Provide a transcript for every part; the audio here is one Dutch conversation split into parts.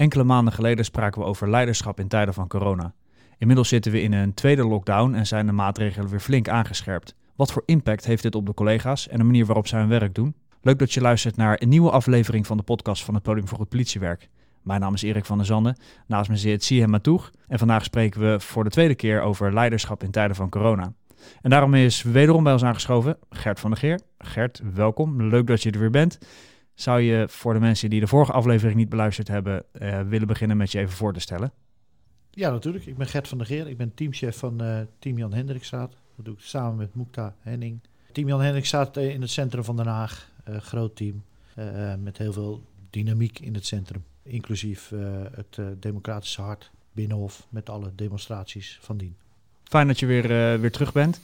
Enkele maanden geleden spraken we over leiderschap in tijden van corona. Inmiddels zitten we in een tweede lockdown en zijn de maatregelen weer flink aangescherpt. Wat voor impact heeft dit op de collega's en de manier waarop zij hun werk doen? Leuk dat je luistert naar een nieuwe aflevering van de podcast van het Podium voor Goed Politiewerk. Mijn naam is Erik van der Zanden, naast me zit Siem Matoeg en vandaag spreken we voor de tweede keer over leiderschap in tijden van corona. En daarom is wederom bij ons aangeschoven Gert van der Geer. Gert, welkom. Leuk dat je er weer bent. Zou je voor de mensen die de vorige aflevering niet beluisterd hebben, uh, willen beginnen met je even voor te stellen? Ja, natuurlijk. Ik ben Gert van der Geer. Ik ben teamchef van uh, Team Jan Hendrikstraat. Dat doe ik samen met Moekta Henning. Team Jan Hendrikstraat uh, in het centrum van Den Haag. groot team. met heel veel dynamiek in het centrum. Inclusief het democratische hart, Binnenhof, met alle demonstraties van dien. Fijn dat je weer, weer terug bent.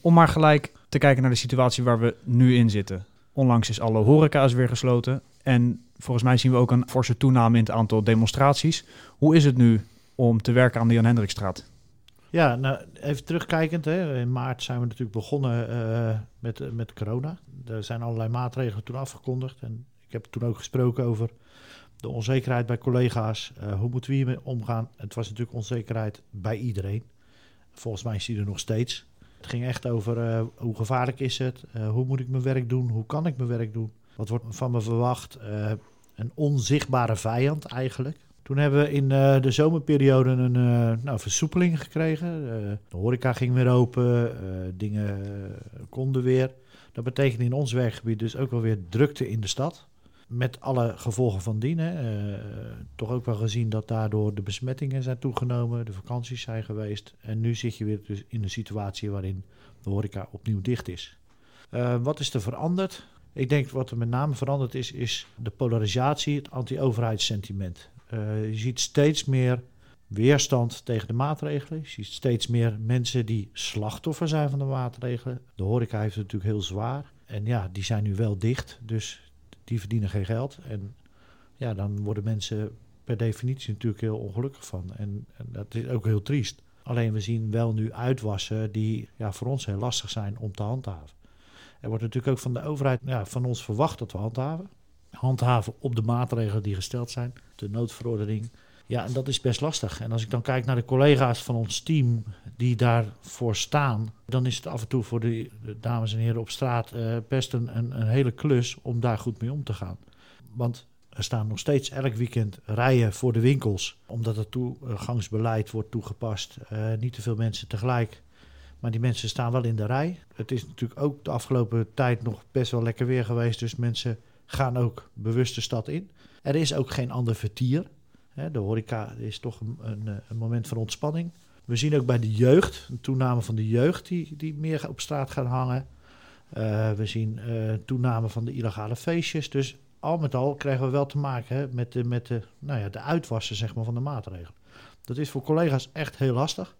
Om maar gelijk te kijken naar de situatie waar we nu in zitten. Onlangs is alle horeca's weer gesloten. En volgens mij zien we ook een forse toename in het aantal demonstraties. Hoe is het nu om te werken aan de Jan Hendrikstraat? Ja, nou, even terugkijkend. Hè. In maart zijn we natuurlijk begonnen uh, met, met corona. Er zijn allerlei maatregelen toen afgekondigd. En ik heb toen ook gesproken over de onzekerheid bij collega's. Uh, hoe moeten we hiermee omgaan? Het was natuurlijk onzekerheid bij iedereen. Volgens mij is die er nog steeds. Het ging echt over uh, hoe gevaarlijk is het? Uh, hoe moet ik mijn werk doen? Hoe kan ik mijn werk doen? Wat wordt van me verwacht? Uh, een onzichtbare vijand eigenlijk. Toen hebben we in de zomerperiode een nou, versoepeling gekregen. de horeca ging weer open, dingen konden weer. Dat betekent in ons werkgebied dus ook wel weer drukte in de stad met alle gevolgen van dien. Hè. Uh, toch ook wel gezien dat daardoor de besmettingen zijn toegenomen, de vakanties zijn geweest. En nu zit je weer dus in een situatie waarin de horeca opnieuw dicht is. Uh, wat is er veranderd? Ik denk wat er met name veranderd is, is de polarisatie, het anti-overheidssentiment. Uh, je ziet steeds meer weerstand tegen de maatregelen. Je ziet steeds meer mensen die slachtoffer zijn van de maatregelen. De horeca heeft het natuurlijk heel zwaar. En ja, die zijn nu wel dicht. Dus die verdienen geen geld. En ja, dan worden mensen per definitie natuurlijk heel ongelukkig van. En, en, dat is ook heel triest. Alleen we zien wel nu uitwassen die ja, voor ons heel lastig zijn om te handhaven. Er wordt natuurlijk ook van de overheid ja, van ons verwacht dat we handhaven. Handhaven op de maatregelen die gesteld zijn, de noodverordening. Ja, en dat is best lastig. En als ik dan kijk naar de collega's van ons team die daarvoor staan, dan is het af en toe voor de, dames en heren op straat uh, best een, een, hele klus om daar goed mee om te gaan. Want er staan nog steeds elk weekend rijen voor de winkels, omdat het toegangsbeleid wordt toegepast. Uh, niet te veel mensen tegelijk. Maar die mensen staan wel in de rij. Het is natuurlijk ook de afgelopen tijd nog best wel lekker weer geweest. Dus mensen gaan ook bewust de stad in. Er is ook geen ander vertier. De horeca is toch een, een, een, moment van ontspanning. We zien ook bij de jeugd, een toename van de jeugd die, die meer op straat gaan hangen. Uh, we zien uh, toename van de illegale feestjes. Dus al met al krijgen we wel te maken hè, met, de, met de, nou ja, de uitwassen zeg maar, van de maatregelen. Dat is voor collega's echt heel lastig.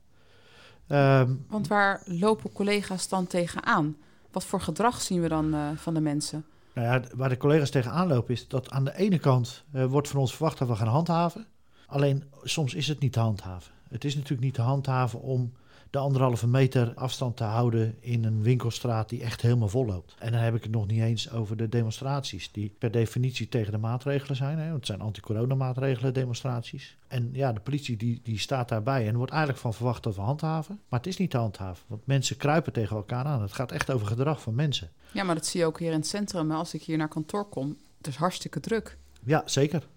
Um, Want waar lopen collega's dan tegenaan? Wat voor gedrag zien we dan van de mensen? Nou ja, waar de collega's tegenaan lopen is dat aan de ene kant uh, wordt van ons verwacht dat we gaan handhaven. Alleen soms is het niet te handhaven. Het is natuurlijk niet te handhaven om de anderhalve meter afstand te houden in een winkelstraat die echt helemaal vol loopt. En dan heb ik het nog niet eens over de demonstraties, die per definitie tegen de maatregelen zijn. Hè? Want het zijn anti-corona-maatregelen, demonstraties. En ja, de politie die, die staat daarbij en wordt eigenlijk van verwacht dat we handhaven. Maar het is niet te handhaven, want mensen kruipen tegen elkaar aan. Het gaat echt over gedrag van mensen. Ja, maar dat zie je ook hier in het centrum. Als ik hier naar kantoor kom, het is hartstikke druk. Ja, zeker.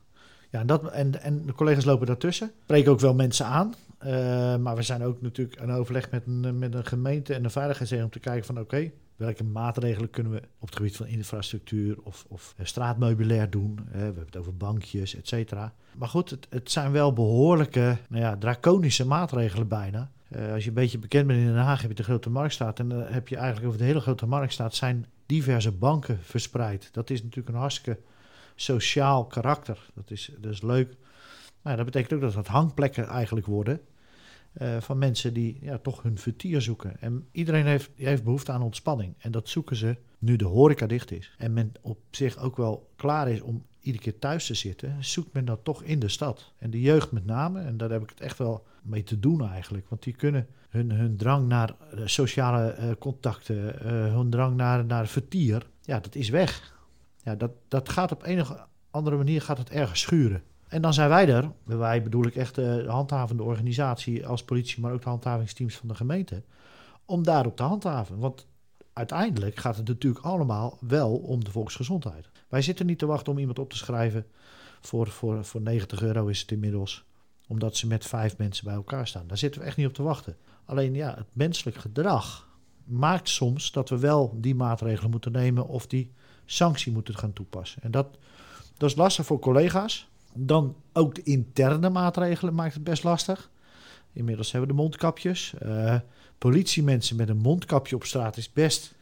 Ja, en, dat, en, en de collega's lopen daartussen. Spreken ook wel mensen aan. Uh, maar we zijn ook natuurlijk aan overleg met een, met een gemeente en een veiligheidsregio om te kijken van oké, welke maatregelen kunnen we op het gebied van infrastructuur of, of straatmeubilair doen. We hebben het over bankjes, et cetera. Maar goed, het, het, zijn wel behoorlijke, nou ja, draconische maatregelen bijna. Als je een beetje bekend bent in Den Haag, heb je de Grote Marktstaat. En dan heb je eigenlijk over de hele Grote Marktstaat zijn diverse banken verspreid. Dat is natuurlijk een hartstikke sociaal karakter. Dat is, dat is leuk. Maar dat betekent ook dat het hangplekken eigenlijk worden. Uh, van mensen die ja, toch hun vertier zoeken. En iedereen heeft, heeft behoefte aan ontspanning. En dat zoeken ze nu de horeca dicht is. En men op zich ook wel klaar is om iedere keer thuis te zitten, zoekt men dat toch in de stad. En de jeugd met name, en daar heb ik het echt wel mee te doen eigenlijk. Want die kunnen hun, hun drang naar sociale uh, contacten, hun drang naar, naar vertier, ja, dat is weg. Ja, dat, dat gaat op een of andere manier gaat het ergens schuren. En dan zijn wij er, wij bedoel ik echt de handhavende organisatie als politie, maar ook de handhavingsteams van de gemeente, om daarop te handhaven. Want uiteindelijk gaat het natuurlijk allemaal wel om de volksgezondheid. Wij zitten niet te wachten om iemand op te schrijven. Voor, voor, voor 90 euro is het inmiddels. Omdat ze met vijf mensen bij elkaar staan. Daar zitten we echt niet op te wachten. Alleen ja, het menselijk gedrag maakt soms dat we wel die maatregelen moeten nemen of die sanctie moeten gaan toepassen. En dat, dat is lastig voor collega's. Dan ook de interne maatregelen maakt het best lastig. Inmiddels hebben we de mondkapjes. Uh, politiemensen met een mondkapje op straat is best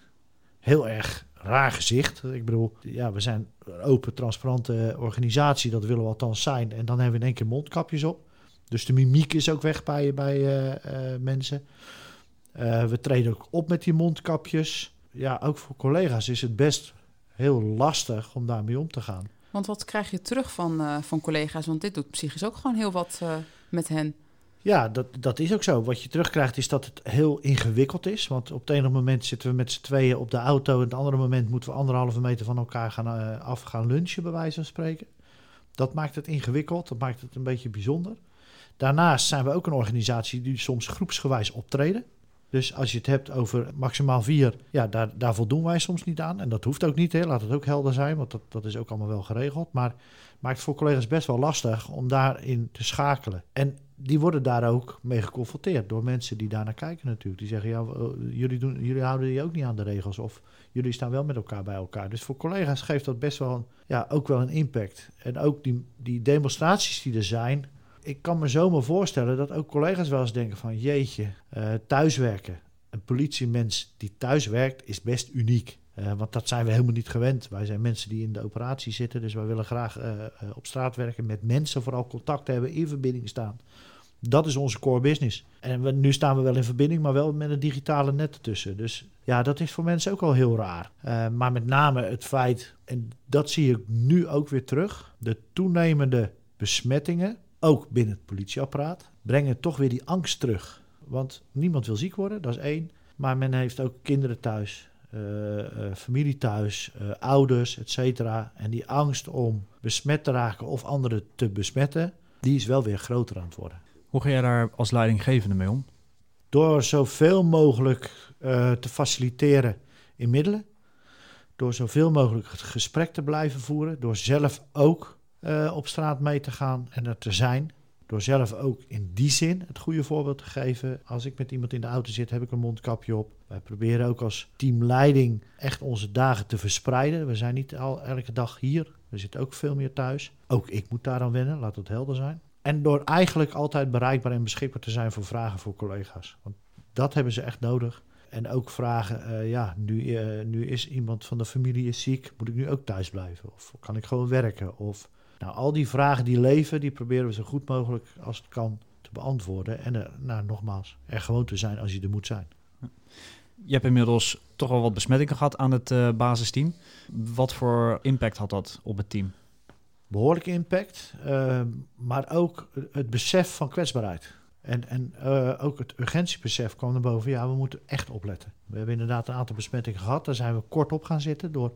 heel erg raar gezicht. Ik bedoel, ja, we zijn een open, transparante organisatie. Dat willen we althans zijn. En dan hebben we in één keer mondkapjes op. Dus de mimiek is ook weg bij, bij uh, uh, mensen. We treden ook op met die mondkapjes. Ja, ook voor collega's is het best heel lastig om daarmee om te gaan. Want wat krijg je terug van, van collega's? Want dit doet psychisch ook gewoon heel wat met hen. Ja, dat, dat is ook zo. Wat je terugkrijgt is dat het heel ingewikkeld is. Want op het ene moment zitten we met z'n tweeën op de auto... en op het andere moment moeten we anderhalve meter van elkaar gaan, uh, af gaan lunchen, bij wijze van spreken. Dat maakt het ingewikkeld, dat maakt het een beetje bijzonder. Daarnaast zijn we ook een organisatie die soms groepsgewijs optreden. Dus als je het hebt over maximaal vier, ja, daar, daar voldoen wij soms niet aan. En dat hoeft ook niet, hè. laat het ook helder zijn, want dat, dat is ook allemaal wel geregeld. Maar maakt het voor collega's best wel lastig om daarin te schakelen. En die worden daar ook mee geconfronteerd door mensen die daarnaar kijken natuurlijk. Die zeggen, ja, jullie, doen, jullie houden je ook niet aan de regels of jullie staan wel met elkaar bij elkaar. Dus voor collega's geeft dat best wel, een, ja, ook wel een impact. En ook die, die demonstraties die er zijn, ik kan me zomaar voorstellen dat ook collega's wel eens denken van, jeetje, uh, thuiswerken. Een politiemens die thuis werkt is best uniek. Uh, want dat zijn we helemaal niet gewend. Wij zijn mensen die in de operatie zitten, dus wij willen graag uh, op straat werken, met mensen vooral contact hebben, in verbinding staan. Dat is onze core business. En nu staan we wel in verbinding, maar wel met een digitale net ertussen. Dus ja, dat is voor mensen ook al heel raar. Maar met name het feit, en dat zie ik nu ook weer terug, de toenemende besmettingen, ook binnen het politieapparaat, brengen toch weer die angst terug. Want niemand wil ziek worden, dat is één. Maar men heeft ook kinderen thuis, uh, uh, familie thuis, ouders, et cetera. En die angst om besmet te raken of anderen te besmetten, die is wel weer groter aan het worden. Hoe ga jij daar als leidinggevende mee om? Door zoveel mogelijk uh, te faciliteren in middelen. Door zoveel mogelijk het gesprek te blijven voeren. Door zelf ook uh, op straat mee te gaan en er te zijn. Door zelf ook in die zin het goede voorbeeld te geven. Als ik met iemand in de auto zit, heb ik een mondkapje op. Wij proberen ook als teamleiding echt onze dagen te verspreiden. We zijn niet al elke dag hier. We zitten ook veel meer thuis. Ook ik moet daar aan wennen, laat het helder zijn. En door eigenlijk altijd bereikbaar en beschikbaar te zijn voor vragen voor collega's. Want dat hebben ze echt nodig. En ook vragen, uh, ja, nu, uh, nu is iemand van de familie ziek, moet ik nu ook thuis blijven? Of kan ik gewoon werken? Of, nou, al die vragen die leven, die proberen we zo goed mogelijk als het kan te beantwoorden. En er, nou, nogmaals, er gewoon te zijn als je er moet zijn. Je hebt inmiddels toch wel wat besmettingen gehad aan het uh, basisteam. Wat voor impact had dat op het team? behoorlijke impact, uh, maar ook het besef van kwetsbaarheid. En, en uh, ook het urgentiebesef kwam naar boven. Ja, we moeten echt opletten. We hebben inderdaad een aantal besmettingen gehad. Daar zijn we kort op gaan zitten door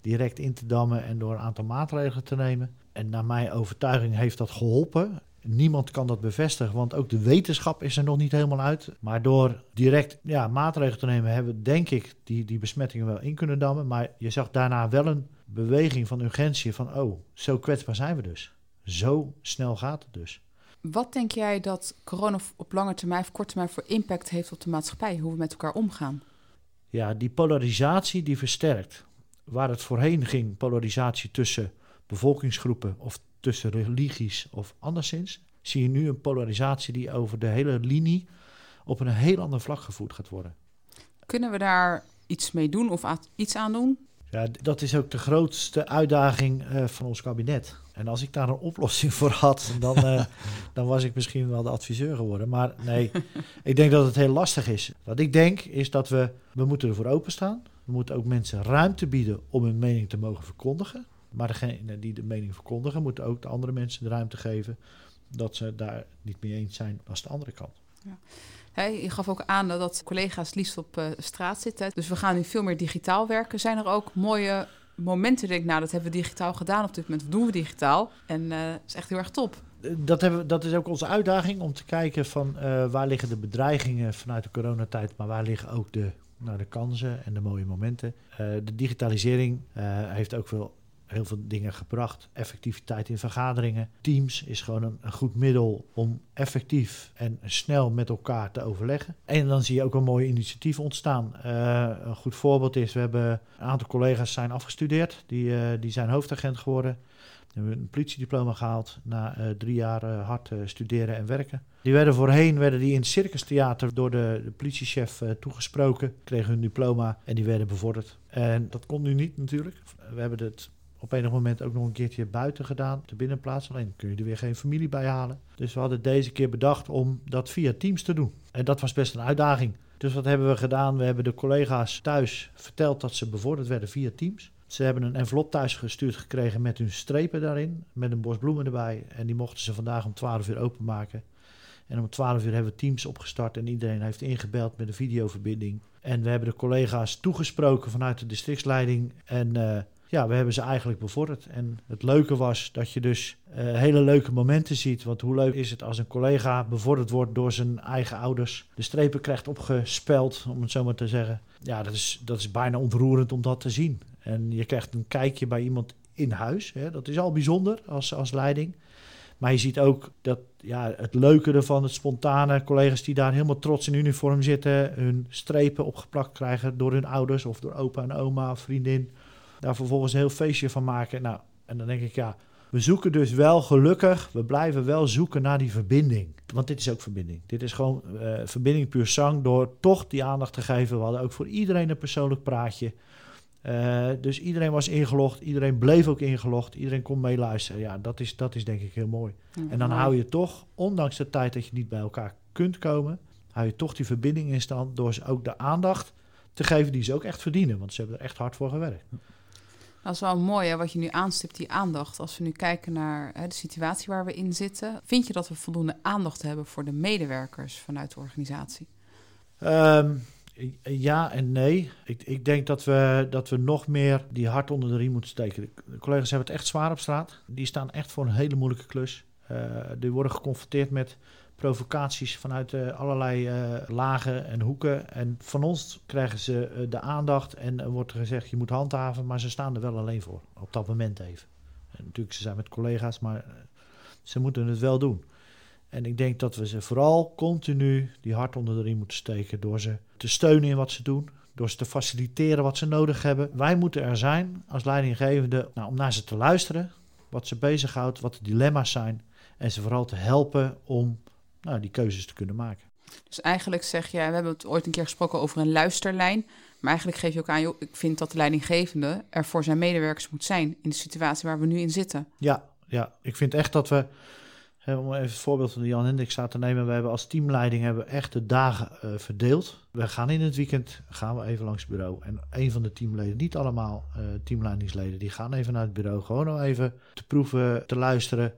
direct in te dammen en door een aantal maatregelen te nemen. En naar mijn overtuiging heeft dat geholpen. Niemand kan dat bevestigen, want ook de wetenschap is er nog niet helemaal uit. Maar door direct ja, maatregelen te nemen, hebben we denk ik die, die besmettingen wel in kunnen dammen. Maar je zag daarna wel een beweging van urgentie van, oh, zo kwetsbaar zijn we dus. Zo snel gaat het dus. Wat denk jij dat corona op lange termijn of korte termijn voor impact heeft op de maatschappij, hoe we met elkaar omgaan? Ja, die polarisatie die versterkt. Waar het voorheen ging, polarisatie tussen bevolkingsgroepen of tussen religies of anderszins, zie je nu een polarisatie die over de hele linie op een heel ander vlak gevoerd gaat worden. Kunnen we daar iets mee doen of iets aan doen? Ja, dat is ook de grootste uitdaging uh, van ons kabinet. En als ik daar een oplossing voor had, dan, uh, dan was ik misschien wel de adviseur geworden. Maar nee, ik denk dat het heel lastig is. Wat ik denk is dat we, we moeten ervoor openstaan. We moeten ook mensen ruimte bieden om hun mening te mogen verkondigen. Maar degene die de mening verkondigen, moeten ook de andere mensen de ruimte geven dat ze daar niet mee eens zijn als de andere kant. Ja. Hey, je gaf ook aan dat collega's liefst op uh, straat zitten. Dus we gaan nu veel meer digitaal werken. Zijn er ook mooie momenten denk ik, nou, dat hebben we digitaal gedaan op dit moment. Of doen we digitaal? En dat is echt heel erg top. Dat, hebben, dat is ook onze uitdaging om te kijken van waar liggen de bedreigingen vanuit de coronatijd, maar waar liggen ook de, nou, de kansen en de mooie momenten. de digitalisering heeft ook veel heel veel dingen gebracht. Effectiviteit in vergaderingen. Teams is gewoon een, goed middel om effectief en snel met elkaar te overleggen. En dan zie je ook een mooie initiatief ontstaan. Uh, een goed voorbeeld is, we hebben een aantal collega's zijn afgestudeerd. Die, uh, die zijn hoofdagent geworden. We hebben een politiediploma gehaald na uh, drie jaar hard studeren en werken. Die werden voorheen werden die in het circustheater door de, de politiechef toegesproken, kregen hun diploma en die werden bevorderd. En dat kon nu niet natuurlijk. We hebben het op enig moment ook nog een keertje buiten gedaan, de binnenplaats. Alleen kun je er weer geen familie bij halen. Dus we hadden deze keer bedacht om dat via Teams te doen. En dat was best een uitdaging. Dus wat hebben we gedaan? We hebben de collega's thuis verteld dat ze bevorderd werden via Teams. Ze hebben een envelop thuis gestuurd gekregen met hun strepen daarin, met een bos bloemen erbij. En die mochten ze vandaag om 12 uur openmaken. En om 12 uur hebben we Teams opgestart en iedereen heeft ingebeld met een videoverbinding. En we hebben de collega's toegesproken vanuit de districtsleiding. En uh, ja, we hebben ze eigenlijk bevorderd. En het leuke was dat je dus uh, hele leuke momenten ziet. Want hoe leuk is het als een collega bevorderd wordt door zijn eigen ouders. De strepen krijgt opgespeld, om het zo maar te zeggen. Ja, dat is, dat is bijna ontroerend om dat te zien. En je krijgt een kijkje bij iemand in huis. Hè. Dat is al bijzonder als, als leiding. Maar je ziet ook dat ja, het leuke ervan, het spontane, collega's die daar helemaal trots in uniform zitten, hun strepen opgeplakt krijgen door hun ouders of door opa en oma of vriendin daar vervolgens een heel feestje van maken. Nou, en dan denk ik, ja, we zoeken dus wel gelukkig, we blijven wel zoeken naar die verbinding. Want dit is ook verbinding. Dit is gewoon uh, verbinding puur zang door toch die aandacht te geven. We hadden ook voor iedereen een persoonlijk praatje. Uh, dus iedereen was ingelogd, iedereen bleef ook ingelogd, iedereen kon meeluisteren. Ja, dat is, dat is denk ik heel mooi. en dan hou je toch, ondanks de tijd dat je niet bij elkaar kunt komen, hou je toch die verbinding in stand door ze ook de aandacht te geven die ze ook echt verdienen. Want ze hebben er echt hard voor gewerkt. Dat is wel mooi hè, wat je nu aanstipt, die aandacht. Als we nu kijken naar hè, de situatie waar we in zitten, vind je dat we voldoende aandacht hebben voor de medewerkers vanuit de organisatie? Um, ja en nee. Ik, ik, denk dat we, dat we nog meer die hart onder de riem moeten steken. De collega's hebben het echt zwaar op straat. Die staan echt voor een hele moeilijke klus. Uh, die worden geconfronteerd met provocaties vanuit uh, allerlei uh, lagen en hoeken. En van ons krijgen ze uh, de aandacht en wordt gezegd je moet handhaven, maar ze staan er wel alleen voor. Op dat moment even. En natuurlijk, ze zijn met collega's, maar ze moeten het wel doen. En ik denk dat we ze vooral continu die hart onder de riem moeten steken door ze te steunen in wat ze doen. Door ze te faciliteren wat ze nodig hebben. Wij moeten er zijn als leidinggevende nou, om naar ze te luisteren. Wat ze bezighoudt, wat de dilemma's zijn. En ze vooral te helpen om nou, die keuzes te kunnen maken. Dus eigenlijk zeg je, we hebben het ooit een keer gesproken over een luisterlijn. Maar eigenlijk geef je ook aan, joh, ik vind dat de leidinggevende er voor zijn medewerkers moet zijn in de situatie waar we nu in zitten. Ja, ja. ik vind echt dat we, om even het voorbeeld van Jan Hendrik te nemen, we hebben als teamleiding hebben echt de dagen uh, verdeeld. We gaan in het weekend, gaan we even langs het bureau. En een van de teamleden, niet allemaal uh, teamleidingsleden, die gaan even naar het bureau. Gewoon om even te proeven, te luisteren,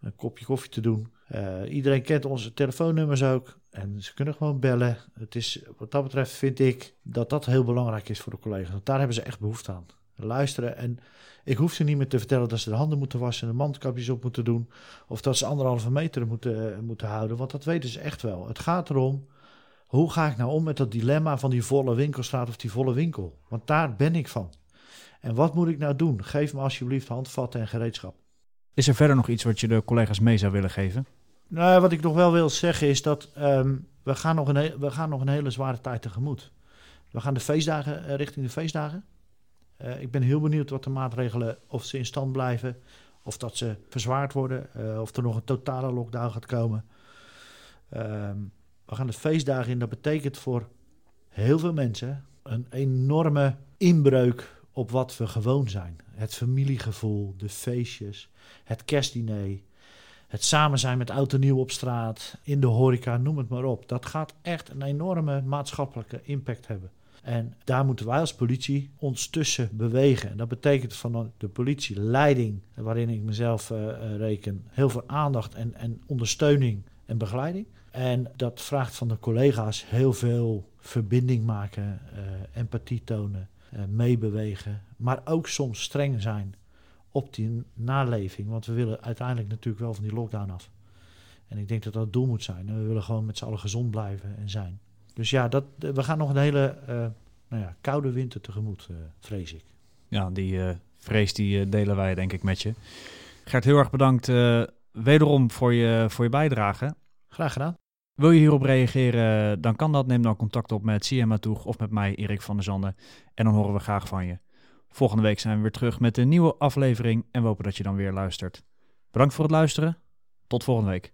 een kopje koffie te doen. Uh, iedereen kent onze telefoonnummers ook. En ze kunnen gewoon bellen. Het is, wat dat betreft vind ik dat dat heel belangrijk is voor de collega's. Want daar hebben ze echt behoefte aan. Luisteren. En ik hoef ze niet meer te vertellen dat ze de handen moeten wassen en de mandkapjes op moeten doen. Of dat ze anderhalve meter moeten, moeten houden. Want dat weten ze echt wel. Het gaat erom, hoe ga ik nou om met dat dilemma van die volle winkelstraat of die volle winkel? Want daar ben ik van. En wat moet ik nou doen? Geef me alsjeblieft handvatten en gereedschap. Is er verder nog iets wat je de collega's mee zou willen geven? Nou, wat ik nog wel wil zeggen is dat um, we, gaan nog een, we gaan nog een hele zware tijd tegemoet. We gaan de feestdagen uh, richting de feestdagen. Uh, ik ben heel benieuwd wat de maatregelen, of ze in stand blijven, of dat ze verzwaard worden, uh, of er nog een totale lockdown gaat komen. Um, we gaan de feestdagen in. Dat betekent voor heel veel mensen een enorme inbreuk op wat we gewoon zijn. Het familiegevoel, de feestjes, het kerstdiner, het samen zijn met oud en nieuw op straat, in de horeca, noem het maar op. Dat gaat echt een enorme maatschappelijke impact hebben. En daar moeten wij als politie ons tussen bewegen. En dat betekent van de politieleiding, waarin ik mezelf uh, reken, heel veel aandacht en, en ondersteuning en begeleiding. En dat vraagt van de collega's heel veel verbinding maken, uh, empathie tonen. eh, meebewegen, maar ook soms streng zijn op die naleving. Want we willen uiteindelijk natuurlijk wel van die lockdown af. En ik denk dat dat het doel moet zijn. En we willen gewoon met z'n allen gezond blijven en zijn. Dus ja, dat, we gaan nog een hele eh, nou ja, koude winter tegemoet, uh, vrees ik. Ja, die uh, vrees die delen wij denk ik met je. Gert, heel erg bedankt wederom voor je, voor je bijdrage. Graag gedaan. Wil je hierop reageren, dan kan dat. Neem dan contact op met CMA Toeg of met mij, Erik van der Zanden. En dan horen we graag van je. Volgende week zijn we weer terug met een nieuwe aflevering en we hopen dat je dan weer luistert. Bedankt voor het luisteren. Tot volgende week.